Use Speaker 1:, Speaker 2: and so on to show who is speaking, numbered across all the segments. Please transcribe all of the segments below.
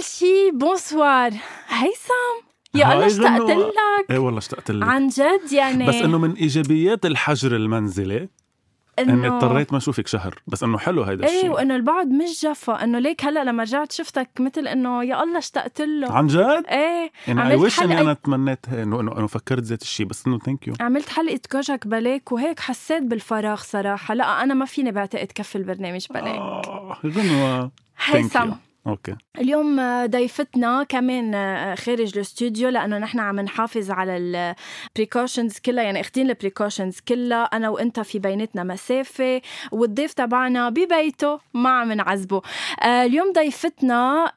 Speaker 1: أول شي bonsoir هيثم يا الله اشتقت. لك
Speaker 2: إيه والله اشتقت لك
Speaker 1: عن جد يعني
Speaker 2: بس إنه من إيجابيات الحجر المنزلي. اني اضطريت ما أشوفك شهر بس إنه حلو هيدا
Speaker 1: إيه
Speaker 2: الشيء
Speaker 1: وإنه البعد مش جفا. إنه ليك هلأ لما رجعت شفتك مثل إنه يا الله اشتقت له.
Speaker 2: عن جد؟
Speaker 1: إيه
Speaker 2: يعني اي
Speaker 1: عملت
Speaker 2: ويش اني
Speaker 1: حلقة-
Speaker 2: أنا تمنيت انه انه إنه فكرت ذات الشيء بس إنه thank you
Speaker 1: عملت حلقة كوجك بلاك وهيك حسيت بالفراغ صراحة. لأ أنا ما فيني بعتقد كفي البرنامج بلاك
Speaker 2: آه غنوة
Speaker 1: هيثم
Speaker 2: okay
Speaker 1: اليوم ضيفتنا كمان خارج الاستوديو لأنه نحن عم نحافظ على ال precautions كلها يعني اخذين ال precautions كلها أنا وأنت في بيناتنا مسافة والضيف تبعنا ببيته ما عم نعذبه آه، اليوم ضيفتنا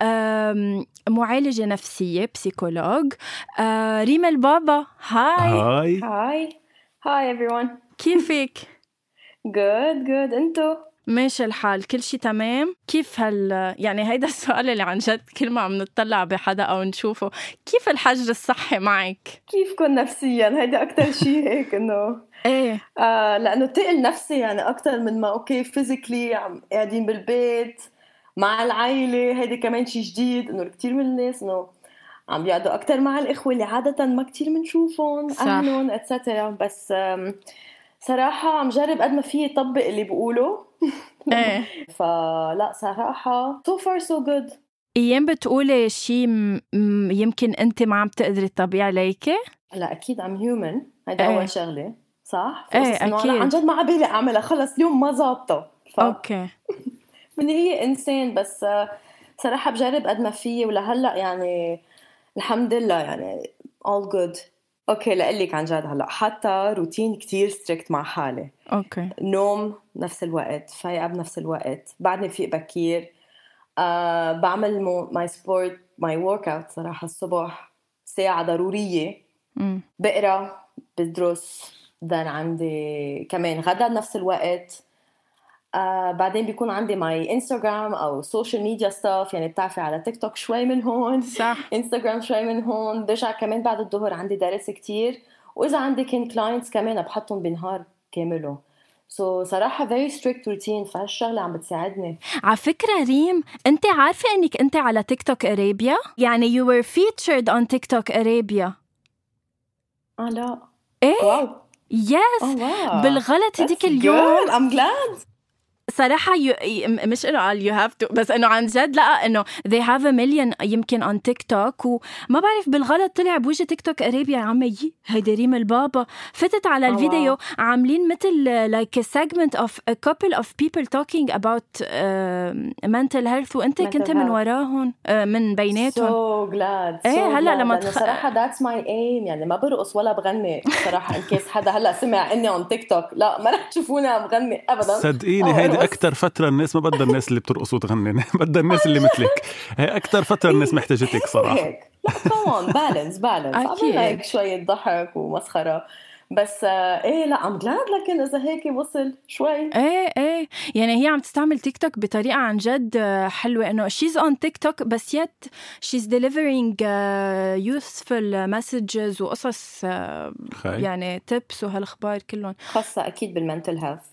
Speaker 1: معالجة نفسية psychologue آه، ريما البابا hi
Speaker 2: hi
Speaker 3: Hi. Hi everyone.
Speaker 1: كيفك
Speaker 3: Good, good. أنتو؟
Speaker 1: ماشي الحال كل شيء تمام كيف هال يعني هيدا السؤال اللي عن جد كل ما عم نطلع بحدا أو نشوفه كيف الحجر الصحي معك
Speaker 3: كيفكن نفسيا؟ هيدا أكتر شيء هيك إنه
Speaker 1: إيه
Speaker 3: آه لأنه تقل نفسي يعني أكتر من ما okay physically عم قاعدين بالبيت مع العائلة هيدا كمان شيء جديد إنه كتير من الناس إنه عم بيقعدوا أكتر مع الإخوة اللي عادة ما كتير بنشوفهم
Speaker 1: صح.
Speaker 3: أهلهم اتسترا بس آم، صراحة عم جرب قد ما فيي طبق اللي بقوله.
Speaker 1: إيه.
Speaker 3: فلا صراحة so far so good.
Speaker 1: أيام بتقولي شيء م- م- يمكن أنت ما عم تقدري تطبقي عليكي؟
Speaker 3: لا أكيد I'm human هيدا
Speaker 1: إيه.
Speaker 3: أول شغلة صح؟
Speaker 1: أكيد.
Speaker 3: أنا عن جد ما عبالي أعملها خلص اليوم ما ظابطة. ف
Speaker 1: okay.
Speaker 3: من هي انسان بس آه، صراحة بجرب قد ما فيي ولهلأ يعني الحمد لله يعني all good. okay لقلك عن جد هلأ. حتى روتين كتير strict مع حالي.
Speaker 1: okay.
Speaker 3: نوم بنفس الوقت فايقة بنفس الوقت بعدني فيق بكير. آه بعمل my sport my workout صراحة الصبح ساعة ضرورية.
Speaker 1: أمم.
Speaker 3: بقرأ بدرس then عندي كمان غدا بنفس الوقت. آه بعدين بيكون عندي ماي انستغرام أو social media stuff يعني بتعرفي على تيك توك شوي من هون
Speaker 1: صح.
Speaker 3: انستغرام شوي من هون برجع كمان بعد الظهر عندي درس كتير. وإذا عندي كان clients كمان بحطهم بنهار كامله so so, صراحة very strict routine فهالشغلة عم بتساعدني.
Speaker 1: على فكرة ريم أنت عارفة إنك أنت على تيك توك ارابيا يعني you were featured on تيك توك ارابيا
Speaker 3: آه لا.
Speaker 1: إيه؟
Speaker 3: واو.
Speaker 1: yes
Speaker 3: آه واو.
Speaker 1: بالغلط هديك اليوم.
Speaker 3: I'm glad.
Speaker 1: صراحة يو... ي- مش إنه قال you have to بس إنه عن جد لا إنه they have a million يمكن on تيك توك وما بعرف بالغلط طلع بوجه تيك توك ارابيا يا عمي هيدا ريم البابا. فتت على الفيديو عاملين مثل like a segment of a couple of people talking about uh, mental health وأنت
Speaker 3: Mental
Speaker 1: كنت من
Speaker 3: health.
Speaker 1: وراهم uh, من بيناتهم.
Speaker 3: So glad
Speaker 1: إيه،
Speaker 3: so هلأ.
Speaker 1: لما تخ-
Speaker 3: صراحة that's my aim يعني ما برقص ولا بغني صراحة in case حدا هلأ سمع إني on تيك توك لا ما رح تشوفونا بغني ابدا.
Speaker 2: صدقيني
Speaker 3: أو
Speaker 2: هيدي. أكثر فترة الناس ما بدها الناس اللي بترقص وتغني. بدها الناس اللي مثلك. هي أكثر فترة الناس محتاجتك صراحة.
Speaker 3: هيك لا كمان balance balance
Speaker 1: أكيد.
Speaker 3: عملنا هيك شوية ضحك ومسخرة. بس آه، إيه لا I'm glad لكن إذا هيك وصل شوي.
Speaker 1: إيه إيه. يعني هي عم تستعمل تيك توك بطريقة عن جد آه، حلوة. إنه she's on تيك توك بس yet she's delivering uh, useful messages وقصص آه،. يعني tips وهالأخبار كلهم.
Speaker 3: خاصة أكيد بال mental
Speaker 1: health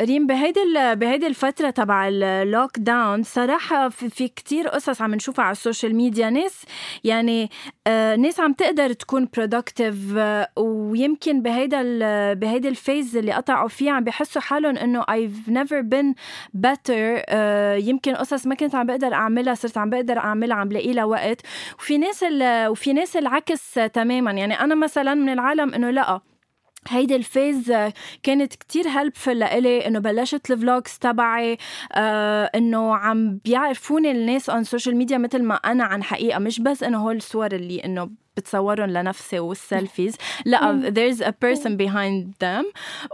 Speaker 1: ريم بهيدي بهيدي الفترة تبع ال lockdown صراحة في, في كتير قصص عم نشوفها على ال social media. ناس يعني آه، ناس عم تقدر تكون productive آه، ويمكن بهيدا بهيدي ال phase اللي قطعوا فيها عم بيحسوا حالهم إنه I've never been better يمكن قصص ما كنت عم بقدر أعملها صرت عم بقدر أعملها عم بلاقي لها وقت. وفي ناس وفي ناس العكس تماما. يعني أنا مثلا من العالم إنه لأ هيدي ال phase كانت كتير helpful لإلي إنه بلشت ال vlogs تبعي آه إنه عم بيعرفوني الناس on social media مثل ما أنا عن حقيقة مش بس إنه هول الصور اللي إنه بتصورهم لنفسي وال selfies لا there's a person behind them.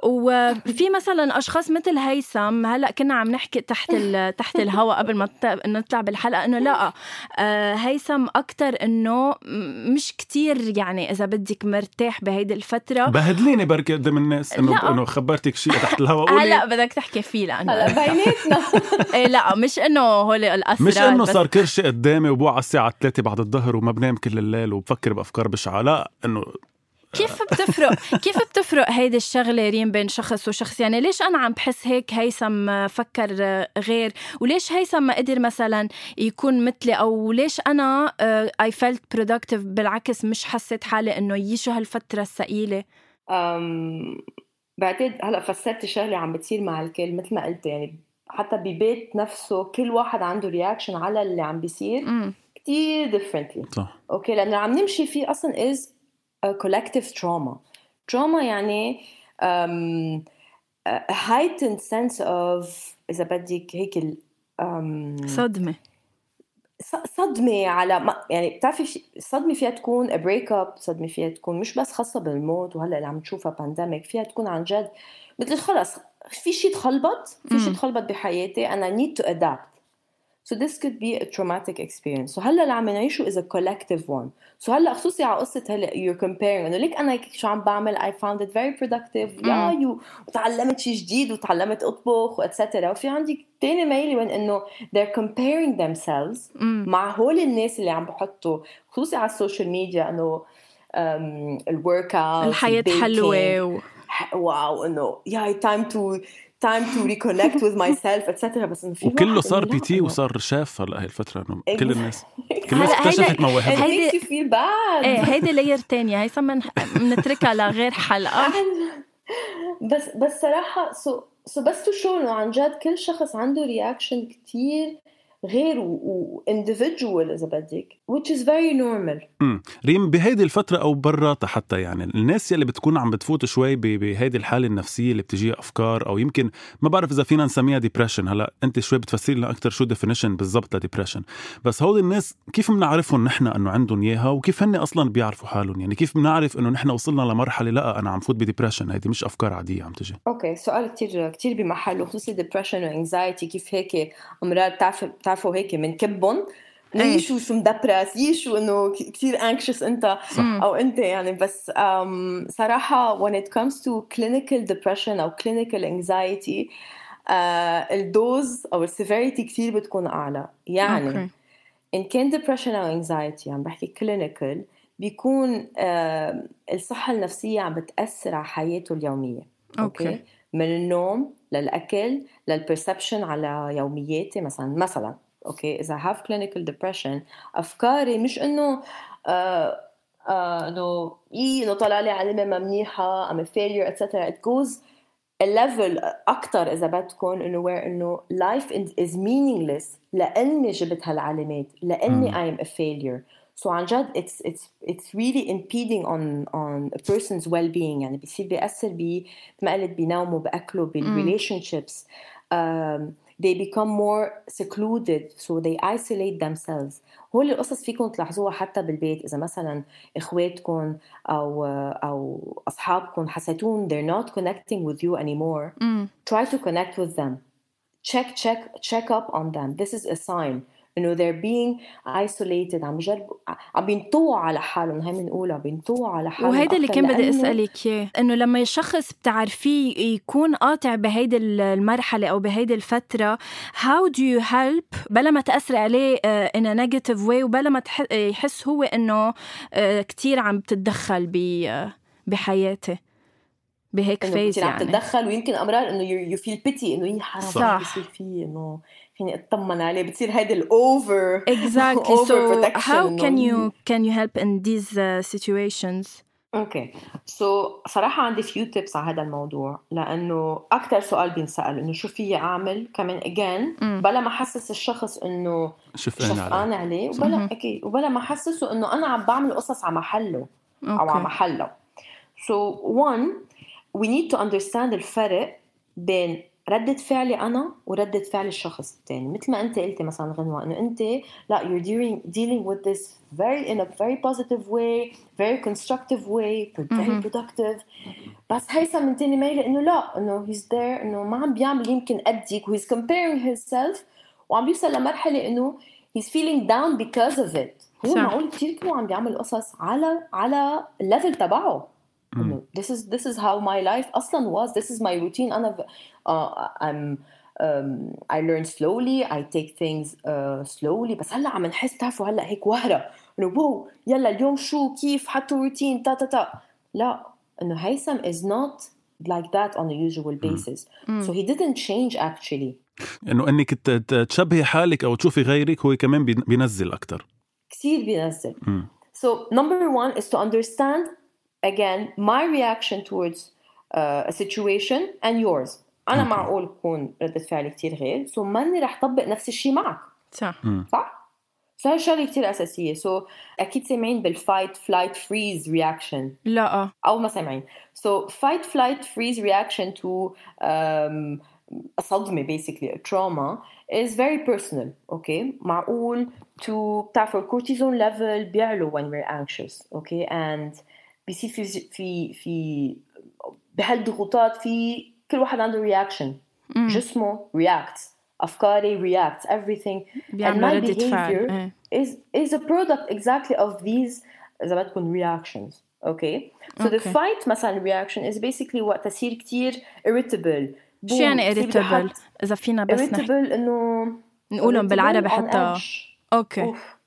Speaker 1: وفي مثلا أشخاص مثل هيثم هلأ كنا عم نحكي تحت تحت الهواء قبل ما نطلع بالحلقة إنه لا آه، هيثم أكثر إنه مش كتير يعني إذا بدك مرتاح بهيدي الفترة.
Speaker 2: بهدليني بركي قدام الناس إنه إنه خبرتك شيء تحت الهواء قولي.
Speaker 1: هلا بدك تحكي فيه لأنه.
Speaker 3: هلا بيناتنا.
Speaker 1: إيه لا مش إنه هول الأسرار
Speaker 2: مش إنه صار كل شيء قدامي وبوع على الساعة 3 بعد الظهر وما بنام كل الليل وبفكر بفكر بافكار بشعه لا إنه
Speaker 1: كيف بتفرق؟ كيف بتفرق هيدي الشغلة ريم بين شخص وشخص؟ يعني ليش أنا عم بحس هيك هيثم فكر غير؟ وليش هيثم ما قدر مثلا يكون مثلي؟ أو ليش أنا I felt productive بالعكس مش حسيت حالي إنه يي شو هالفترة
Speaker 3: الثقيلة؟ بعتقد هلأ فسرت شغلة عم بتصير مع الكل مثل ما قلت يعني حتى ببيت نفسه كل واحد عنده reaction على اللي عم بيصير. كتير differently
Speaker 2: صح.
Speaker 3: okay لأنه عم نمشي فيه أصلا as collective trauma trauma يعني um, a heightened sense of إذا بدك هيك ال
Speaker 1: um, صدمة.
Speaker 3: صدمة على ما يعني بتعرفي الصدمة فيها تكون breakup صدمة فيها تكون مش بس خاصة بالموت وهلأ اللي عم تشوفها pandemic فيها تكون عن جد مثل خلص في شيء تخلبط في شيء تخلبط بحياتي أنا need to adapt So this could be a traumatic experience. So هلأ اللي عم نعيشه is a collective one. So هلأ خصوصي على قصة هلأ you're comparing. إنه ليك أنا شو عم بعمل؟ I found it very productive. يا you وتعلمت شيء جديد وتعلمت أطبخ واتسترا وفي عندي تاني ميلة وين إنه they're comparing themselves مع هول الناس اللي عم بحطوا. خصوصي على السوشيال ميديا إنه ال workout
Speaker 1: الحياة حلوة و...
Speaker 3: واو إنه يا تايم تو time to reconnect with myself etc بس إنه في
Speaker 2: وكله صار بي تي وصار شاف هلا هي الفترة إنه كل الناس كل الناس اكتشفت مواهبها
Speaker 3: هيدي في بعد
Speaker 1: إيه هيدي layer ثانية هي بنتركها لغير حلقة.
Speaker 3: بس بس صراحة so so بس to show إنه عن جد كل شخص عنده reaction كثير غير و individual إذا بدك which is very normal.
Speaker 2: امم ريم بهيدي الفترة أو براتها حتى يعني الناس يلي بتكون عم بتفوت شوي بهيدي الحالة النفسية اللي بتجيها أفكار أو يمكن ما بعرف إذا فينا نسميها depression هلأ أنت شوي بتفسري لنا أكثر شو definition بالضبط ل depression بس هول الناس كيف بنعرفهم نحن إنه عندهم إياها وكيف هن أصلا بيعرفوا حالهم؟ يعني كيف بنعرف إنه نحن وصلنا لمرحلة لأ أنا عم فوت ب depression هيدي مش أفكار عادية عم تجي.
Speaker 3: أوكي سؤال كثير كثير بمحله خصوصي ديبرشن وانكزايتي كيف هيك أمراض بتعرف بتعرفوا هيك بنكبهم يشو شو مدبرس يشو إنه كثير anxious أنت أو أنت يعني. بس um, صراحة when it comes to clinical depression أو clinical anxiety uh, الدوز أو السيفيريتي كثير بتكون أعلى. يعني okay. إن كان depression أو anxiety عم بحكي clinical بيكون uh, الصحة النفسية عم بتأثر على حياته اليومية.
Speaker 1: okay. okay.
Speaker 3: من النوم للأكل لل perception على يومياتي مثلا. مثلا okay إذا have clinical depression أفكاري مش إنه آه آه إنه إي إنه طلع لي علامه ما منيحه I'm a failure etc it goes ال level أكثر إذا بدكم إنه where إنه life is meaningless لأني جبت هالعلامات لأني اي ام ا فيلير سو عن جد it's it's it's really impeding on on a person's well-being يعني بيصير بيأثر ب ما قلت بنومه بأكله بالريليشن um, they become more secluded so they isolate themselves هول القصص فيكم تلاحظوها حتى بالبيت اذا مثلا اخواتكم او او اصحابكم حسيتون they're not connecting with you anymore
Speaker 1: mm.
Speaker 3: try to connect with them check check check up on them this is a sign إنه they're being isolated عم بجربوا عم بينطووا على حالهم هي بنقولها بينطووا على حالهم
Speaker 1: وهيدا اللي كان بدي أسألك إياه إنه لما الشخص بتعرفيه يكون قاطع بهيدي المرحلة أو بهيدي الفترة how do you help بلا ما تاثر عليه uh, in a negative way وبلا ما يحس هو إنه uh, كثير عم تتدخل بحياته. بهيك
Speaker 3: إنه
Speaker 1: فيز
Speaker 3: بتصير عم
Speaker 1: يعني.
Speaker 3: تتدخل ويمكن أمرار إنه يو فيل بيتي إنه يي حرام
Speaker 1: صح.
Speaker 3: شو بيصير فيه إنه فيني أطمن عليه بتصير هيدي الاوفر
Speaker 1: exactly. so
Speaker 3: overprotection
Speaker 1: how
Speaker 3: إنه
Speaker 1: can
Speaker 3: يي-
Speaker 1: you can you help in these uh, situations?
Speaker 3: okay so صراحة عندي few tips على هذا الموضوع. لأنه أكثر سؤال بينسأل إنه شو في أعمل؟ كمان again
Speaker 1: مم.
Speaker 3: بلا ما أحسس الشخص إنه
Speaker 2: شفقان عليه
Speaker 3: شفقان عليه. وبلا أكيد وبلا ما أحسسه إنه أنا عم بعمل قصص على محله أو على محله. So one we need to understand الفرق بين ردة فعلي أنا وردة فعل الشخص الثاني مثل ما أنت قلتي مثلا غنوة إنه أنت لا you're dealing, dealing with this very in a very positive way very constructive way very productive. بس هيثم من تاني ميلة إنه لا إنه he's there إنه ما عم بيعمل يمكن قدك he's comparing himself وعم بيوصل لمرحلة إنه he's feeling down because of it. هو. معقول كثير كمان عم بيعمل قصص على على الليفل تبعه.
Speaker 2: مم.
Speaker 3: إنه this is this is how my life أصلا was this is my routine أنا uh, I'm um, I learn slowly I take things uh, slowly بس هلا عم نحس تعرفوا هلا هيك وهرة إنه واو يلا اليوم شو كيف حطوا روتين تا تا تا لا إنه هيثم is not like that on a usual basis
Speaker 1: مم.
Speaker 3: so he didn't change actually
Speaker 2: انه انك ت- ت- تشبهي حالك او تشوفي غيرك هو كمان بين- بينزل اكثر
Speaker 3: كثير بينزل So number one is to understand again my reaction towards uh, a situation and yours. أنا
Speaker 2: Okay.
Speaker 3: معقول تكون ردة فعلي كتير غير so ماني رح طبق نفس الشيء معك
Speaker 1: صح
Speaker 3: صح؟ So هاي شغلة كتير أساسية so أكيد سامعين بالfight flight freeze reaction
Speaker 1: لا
Speaker 3: أو ما سامعين so fight flight freeze reaction to um, a صدمة basically a trauma is very personal okay معقول to بتعرفوا الكورتيزون level بيعلو when we're anxious okay and بيصير في في في بهالضغوطات في كل واحد عنده
Speaker 1: مم.
Speaker 3: جسمه reacts أفكاري reacts everything
Speaker 1: بيعملوا
Speaker 3: my
Speaker 1: فعل
Speaker 3: behavior
Speaker 1: إيه.
Speaker 3: is is a product exactly of these إذا بدكم reactions okay so the
Speaker 1: Okay.
Speaker 3: fight مثلا reaction is basically وقت تصير كتير irritable
Speaker 1: شو يعني irritable اذا فينا بس
Speaker 3: irritable انه
Speaker 1: نقولهم بالعربي حتى. okay
Speaker 3: اوف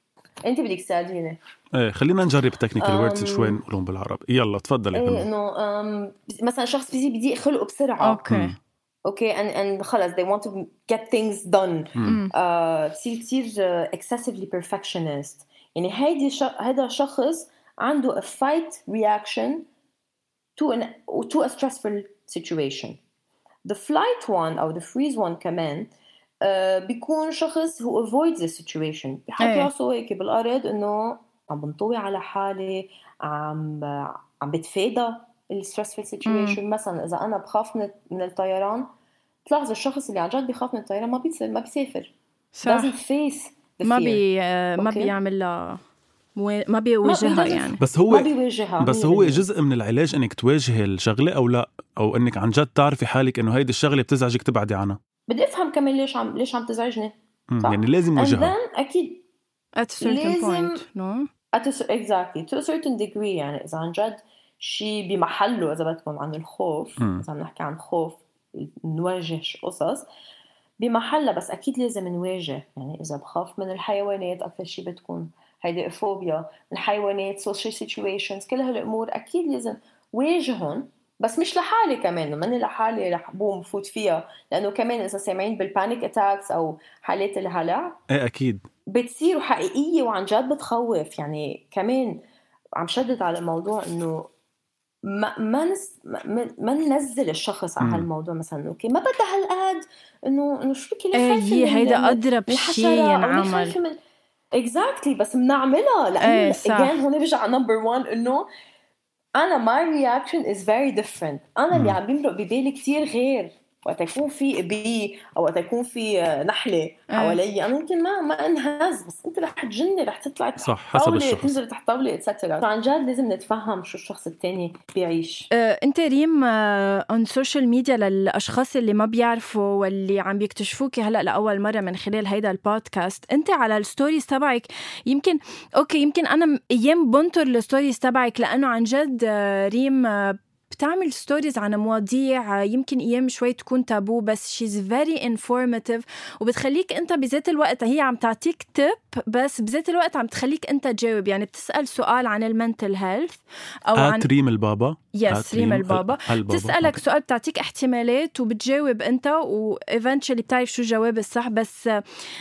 Speaker 3: أنت بدك تساعديني.
Speaker 2: إيه خلينا نجرب
Speaker 3: technical.
Speaker 2: words شوي نقولهم بالعربي يلا تفضلي
Speaker 3: إيه إنه مثلا شخص بيجي بيضيق خلقه بسرعة.
Speaker 1: okay.
Speaker 3: okay and and خلص they want to get things done.
Speaker 1: مم.
Speaker 3: آه، بصير كثير excessively perfectionist. يعني هيدي ش... هذا شخص عنده a fight reaction to an to a stressful situation. The flight one أو the freeze one كمان بيكون شخص who avoids the situation بحط. راسه هيك بالأرض إنه عم بنطوي على حالي عم عم بتفادى ال stressful situation مثلا إذا أنا بخاف من من الطيران تلاحظ الشخص اللي عن جد بيخاف من الطيران ما بيسافر ما بيسافر
Speaker 1: صح
Speaker 3: doesn't face the
Speaker 1: ما. بي آه، ما. بيعمل لها ما بيواجهها يعني
Speaker 2: بس
Speaker 3: ما
Speaker 2: هو
Speaker 3: بيواجهها
Speaker 2: بس هو
Speaker 3: 100%.
Speaker 2: جزء من العلاج إنك تواجهي الشغلة أو لا أو إنك عن جد تعرفي حالك إنه هيدي الشغلة بتزعجك تبعدي عنها
Speaker 3: بدي أفهم كمان ليش عم ليش عم تزعجني. صح.
Speaker 2: يعني لازم وجهها
Speaker 3: أكيد
Speaker 1: at a certain
Speaker 3: لازم-
Speaker 1: point no
Speaker 3: at a, exactly to a certain degree يعني إذا عن جد شيء بمحله إذا بدكم عن الخوف. إذا عم نحكي عن خوف نواجه قصص بمحلها بس أكيد لازم نواجه يعني إذا بخاف من الحيوانات أكثر شيء بتكون هيدي فوبيا الحيوانات social situations كل هالأمور أكيد لازم واجههم بس مش لحالي كمان ماني لحالي رح بوم بفوت فيها لأنه كمان إذا سامعين بال panic attacks أو حالات الهلع
Speaker 2: إيه أكيد
Speaker 3: بتصير حقيقية وعن جد بتخوف يعني كمان عم شدد على الموضوع إنه ما ما نس ما, ما ننزل الشخص على. هالموضوع مثلا okay ما بدها هالقد إنه إنه شو بكي ليه إيه
Speaker 1: هي هيدا
Speaker 3: أضرب
Speaker 1: شيء ينعمل
Speaker 3: exactly بس بنعملها لأنه
Speaker 1: صح.
Speaker 3: again هون برجع number 1 إنه أنا my reaction is very different أنا اللي. عم بيمرق ببالي كتير غير وقت يكون في bee أو وقت يكون في آه، نحلة حوالي أنا يمكن ما ما انهز بس أنت رح تجني رح تطلع تحت
Speaker 2: صح حسب
Speaker 3: طاولة
Speaker 2: الشخص.
Speaker 3: تنزل تحت طاولة اتسترا عن جد لازم نتفهم شو الشخص التاني بيعيش.
Speaker 1: آه، أنت ريم on social media للأشخاص اللي ما بيعرفوا واللي عم بيكتشفوكي هلأ لأول مرة من خلال هيدا البودكاست. أنت على ال stories تبعك يمكن okay يمكن أنا أيام بنطر ال stories تبعك لأنه عن جد آه، ريم آه، بتعمل stories عن مواضيع يمكن أيام شوي تكون تابو بس she's very informative وبتخليك أنت بذات الوقت هي عم تعطيك تip بس بذات الوقت عم تخليك أنت تجاوب يعني بتسأل سؤال عن ال mental
Speaker 2: health أو عن ريم البابا.
Speaker 1: yes ريم البابا. بتسألك سؤال بتعطيك احتمالات وبتجاوب أنت و eventually بتعرف شو الجواب الصح. بس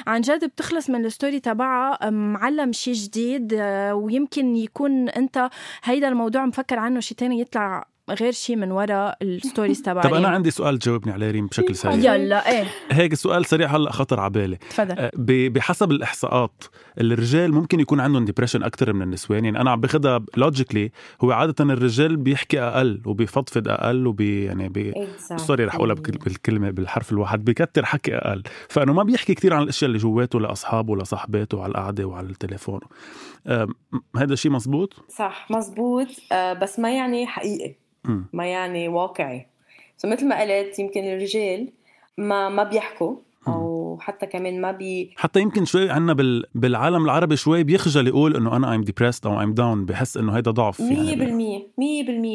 Speaker 1: عن جد بتخلص من ال story تبعها معلم شيء جديد آه، ويمكن يكون أنت هيدا الموضوع مفكر عنه شيء تاني يطلع غير شيء من وراء ال stories تبعي.
Speaker 2: طب أنا عندي سؤال تجاوبني عليه ريم بشكل سريع.
Speaker 1: يلا إيه.
Speaker 2: هيك سؤال سريع هلأ خطر على بالي.
Speaker 1: تفضل. أه
Speaker 2: بحسب الإحصاءات الرجال ممكن يكون عندهم depression أكثر من النسوان. يعني أنا عم باخذها logically هو عادة الرجال بيحكي أقل وبيفضفض أقل وبي يعني بي sorry رح أقولها بالكلمة بالحرف الواحد بكتر حكي أقل. فأنه ما بيحكي كثير عن الأشياء اللي جواته لأصحابه ولصاحباته على القعدة وعلى التليفون. هذا الشيء مزبوط؟
Speaker 3: صح مزبوط. أه بس ما يعني حقيقي. ما يعني واقعي. so مثل ما قلت يمكن الرجال ما ما بيحكوا أو حتى كمان ما بي
Speaker 2: حتى يمكن شوي عنا بال... بالعالم العربي شوي بيخجل يقول إنه أنا I'm depressed أو I'm down بحس إنه هيدا ضعف
Speaker 3: 100% يعني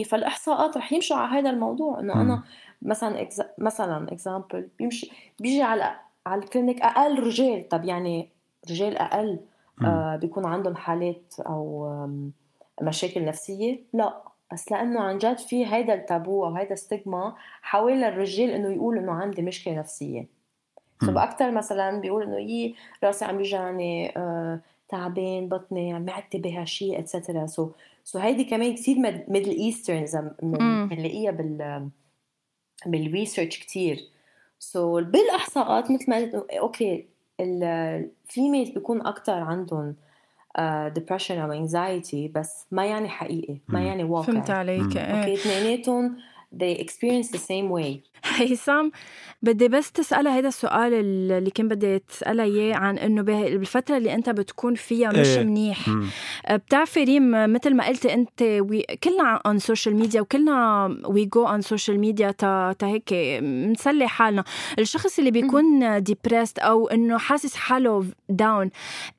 Speaker 3: 100% فالإحصاءات رح يمشوا على هذا الموضوع إنه أنا مثلا ex... مثلا example بيمشي بيجي على على ال clinic أقل رجال. طب يعني رجال أقل آه بيكون عندهم حالات أو مشاكل نفسية؟ لا. بس لأنه عن جد في هيدا التابو أو هيدا stigma حول الرجال إنه يقول إنه عندي مشكلة نفسييه so أكثر مثلا بيقول إنه يي راسي عم بيجعني آه، تعبان بطني معدتي بها شيء etcetera so so هيدي كمان كثير Middle Easterns بنلاقيها بال بال research كثير so so, بالأحصاءات مثل ما قلت okay ال females بيكون أكثر عندهم depression آه، أو anxiety بس ما يعني حقيقي ما يعني واقع.
Speaker 1: فهمت عليك.
Speaker 3: okay اثنيناتهم they experience the same way.
Speaker 1: هيثم بدي بس تسألها هذا السؤال اللي كان بدي تسألها إياه عن إنه بالفترة اللي أنت بتكون فيها مش إيه. منيح. مم. بتعرفي ريم مثل ما قلتي أنت وي... كلنا on social media وكلنا we go on social media تا, تا هيك نسلي حالنا. الشخص اللي بيكون depressed أو إنه حاسس حاله down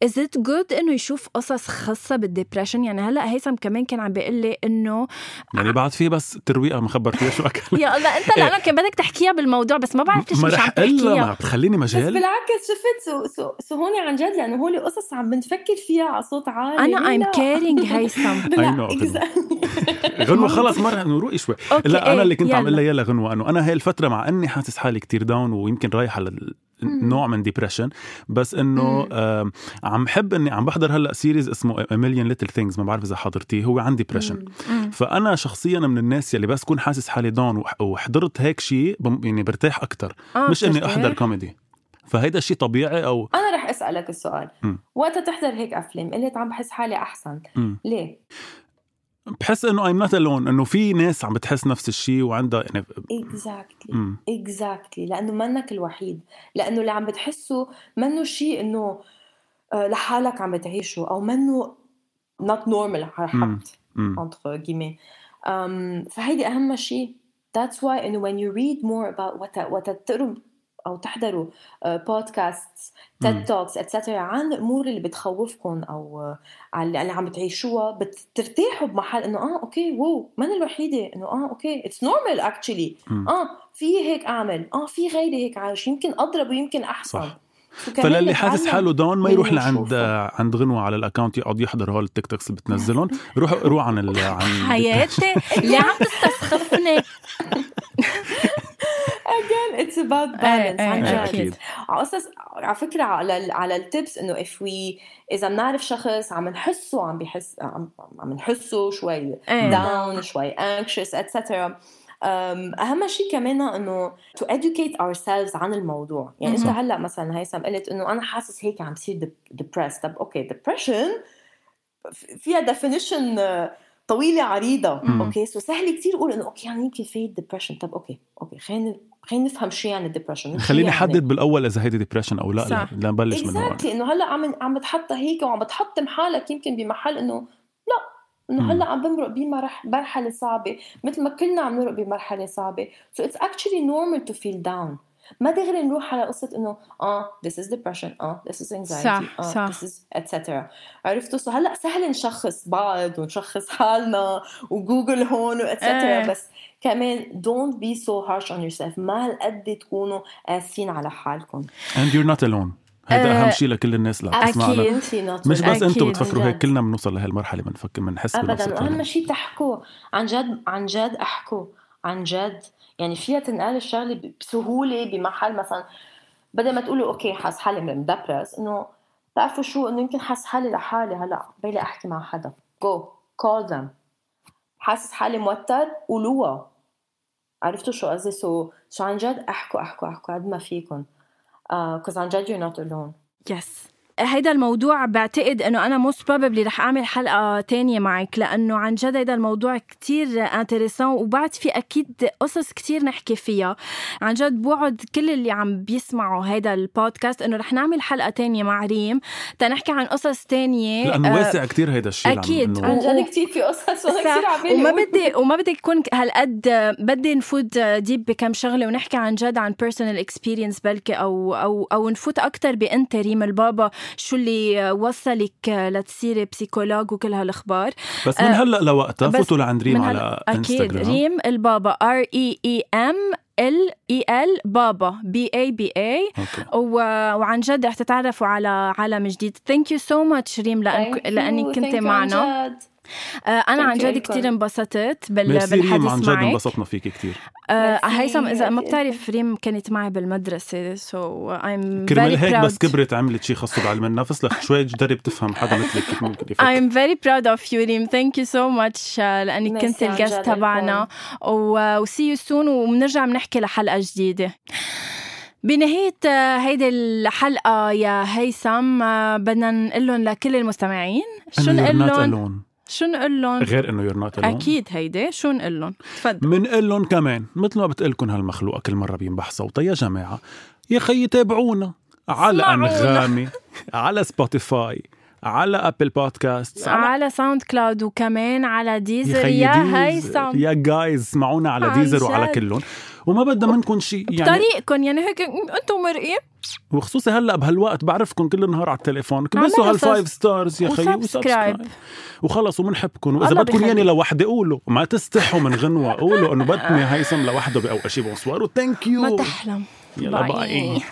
Speaker 1: is it good إنه يشوف قصص خاصة بال depression يعني هلأ هيثم كمان كان عم بيقول لي إنه
Speaker 2: يعني بعد في بس ترويقة ما شو أكل
Speaker 1: يا الله أنت لأنك كان بدك تحكيها بالموضوع بس ما بعرف
Speaker 2: ليش مش عم تحكيها. ما بتخليني مجال.
Speaker 3: بس بالعكس شفت؟ so so, so هون عن جد لأنه هول قصص عم بنفكر فيها على صوت عالي.
Speaker 1: أنا I'm kidding هيثم
Speaker 2: غنوة خلص مرة نروق شوي. لا أنا اللي كنت عم أقول لها يلا غنوة انه أنا هاي الفترة مع أني حاسس حالي كتير down ويمكن رايح على نوع من depression بس إنه عم بحب إني عم بحضر هلأ series اسمه Million Little Things ما بعرف إذا حضرتيه هو عن depression فأنا شخصيا من الناس يلي بس كون حاسس حالي down وحضرت هيك شيء يعني برتاح أكثر آه مش إني أحضر كوميدي فهيدا شيء طبيعي أو
Speaker 3: أنا رح أسألك السؤال. وقت تحضر هيك أفلام قلت عم بحس حالي أحسن. م. ليه؟
Speaker 2: بحس إنه I'm not alone إنه في ناس عم بتحس نفس الشيء وعندها يعني
Speaker 3: exactly exactly لأنه منك الوحيد. لأنه اللي عم بتحسه منه شيء إنه آه، لحالك عم بتعيشه أو منه not normal حط entre guillemets فهيدي أهم شيء. That's why إنه when you read more about وقت وقت تقروا أو تحضروا بودكاست TED Talks etcetera عن الأمور اللي بتخوفكم أو على اللي عم بتعيشوها. بترتاحوا بمحل إنه آه okay wow ما أنا الوحيدة إنه آه okay it's normal actually آه في هيك أعمل آه في غيري هيك عايش يمكن أضرب ويمكن أحسن. صح.
Speaker 2: فللي حاسس حاله down ما يروح لعند عند غنوة على ال account يقعد يحضر هول ال TikToks اللي بتنزلهم. روح روح عن ال... عن
Speaker 1: حياتي ليه عم تستسخفني.
Speaker 3: it's about balance عن جد على أساس على فكرة على على ال tips إنه if we إذا بنعرف شخص عم نحسه عم بيحس عم, عم نحسه شوي داون شوي anxious etc أهم شيء كمان إنه to educate ourselves عن الموضوع. يعني أنت هلأ مثلا هيثم قلت إنه أنا حاسس هيك عم بصير depressed. طب okay depression فيها definition طويلة عريضة. okay so سهل كثير أقول إنه okay يعني يمكن في depression طب okay okay خلينا خلينا نفهم شو يعني ال depression
Speaker 2: خليني يعني. أحدد بالأول إذا هيدي depression أو لا صح. لا نبلش
Speaker 3: من هون إنه هلأ عم عم بتحط هيك وعم بتحط حالك يمكن بمحل إنه لا إنه هلأ عم بمرق بمرحله صعبة مثل ما كلنا عم نمرق بمرحلة صعبة so it's actually normal to feel down ما دغري نروح على قصة إنه آه this is depression آه this is anxiety صح آه صح. this is etc عرفتوا so هلأ سهل نشخص بعض ونشخص حالنا وجوجل هون و etcetera إيه. بس كمان don't be so harsh on yourself. ما هالقد تكونوا قاسيين على حالكم.
Speaker 2: And you're not alone. هذا
Speaker 1: آه،
Speaker 2: أهم شيء لكل الناس اللي عم تسمعنا مش بس. أنتم بتفكروا هيك. كلنا بنوصل لهي المرحله بنفكر بنحس
Speaker 3: ابدا. وأهم شيء تحكوا. عن جد عن جد أحكوا. عن جد. يعني فيها تنقال الشغلة بسهولة بمحل مثلا. بدل ما تقولوا okay حاس حالي مدبرس إنه بتعرفوا شو؟ إنه يمكن حاس حالي لحالي هلأ. بيلي أحكي مع حدا. go call them حاسس حالي موتر قولوها عرفتوا شو قصدي so so عن جد احكوا احكوا احكوا قد ما فيكم 'cause عن جد you're not alone
Speaker 1: yes هيدا الموضوع بعتقد إنه أنا most probably رح أعمل حلقة تانية معك لأنه عن جد هيدا الموضوع كتير intéressant وبعد في أكيد قصص كتير نحكي فيها عن جد بوعد كل اللي عم بيسمعوا هيدا البودكاست إنه رح نعمل حلقة تانية مع ريم تنحكي عن قصص تانية
Speaker 2: لأنه
Speaker 1: آه،
Speaker 2: واسع كتير هيدا الشيء عم-. إنه-
Speaker 3: عن جد كثير في قصص. كثير عبالي
Speaker 1: وما. بدي وما بدي يكون هالقد بدي نفوت deep بكم شغلة ونحكي عن جد عن personal experience بلكي أو أو أو نفوت أكثر بأنت ريم البابا شو اللي وصلك لتصيري psychologue وكل هالأخبار.
Speaker 2: بس من
Speaker 1: آه،
Speaker 2: هلا لوقتها
Speaker 1: بس
Speaker 2: فوتوا لعند ريم على
Speaker 1: هلا أكيد.
Speaker 2: إنستغرام.
Speaker 1: ريم البابا R E E M E L بابا B A B A
Speaker 2: okay.
Speaker 1: وعن جد رح تتعرفوا على عالم جديد. thank you so much ريم لأن لانك
Speaker 3: thank
Speaker 1: كنت
Speaker 3: you عن
Speaker 1: معنا.
Speaker 3: جد.
Speaker 1: أنا عن جد. كثير انبسطت بالحديث
Speaker 2: عن جد انبسطنا فيك كتير.
Speaker 1: آه،
Speaker 3: ميرسي،
Speaker 1: هيثم إذا ما. بتعرف ريم كانت معي بالمدرسة so I'm
Speaker 2: كرمال
Speaker 1: فيري
Speaker 2: هيك بس
Speaker 1: براود
Speaker 2: كبرت عملت شيء خاصه بعلم النفس. لك شوي جرب تفهم حدا مثلك كيف ممكن يفكر.
Speaker 1: I'm very proud of you ريم. Thank you so much آه،
Speaker 3: لأنك
Speaker 1: كنت ال
Speaker 3: guest
Speaker 1: تبعنا. و see you soon وبنرجع بنحكي لحلقة جديدة. بنهاية آه، هيدي الحلقة يا هيثم آه، بدنا نقول لهم لكل المستمعين شو نقول لهم؟ شو نقول لهم؟
Speaker 2: غير إنه not alone.
Speaker 1: أكيد هيدي شو نقول لهم؟ تفضل.
Speaker 2: منقول لهم كمان مثل ما بتقلكن هالمخلوقه كل مرة بينبح صوتها يا جماعة يا خيي تابعونا. على. أنغامي على سبوتيفاي على Apple Podcasts على
Speaker 1: على ساوند كلاود وكمان على ديزر يا
Speaker 2: ديز-
Speaker 1: هيثم
Speaker 2: يا guys اسمعونا على ديزر وعلى. كلهم. وما بدنا منكم شيء يعني
Speaker 1: طريقكم يعني هيك أنتم مرئين.
Speaker 2: وخصوصي هلأ بهالوقت بعرفكم كل النهار على التليفون. كبسوا هال
Speaker 1: five
Speaker 2: stars يا خيي
Speaker 1: و
Speaker 2: subscribe. وخلص وبنحبكم
Speaker 1: وإذا
Speaker 2: بدكم. ياني لوحدي قولوا. ما تستحوا من غنوة. قولوا إنه بدكم يا هيثم لوحده بأول شيء bonsoir و thank you
Speaker 1: ما تحلم.
Speaker 2: يلا bye.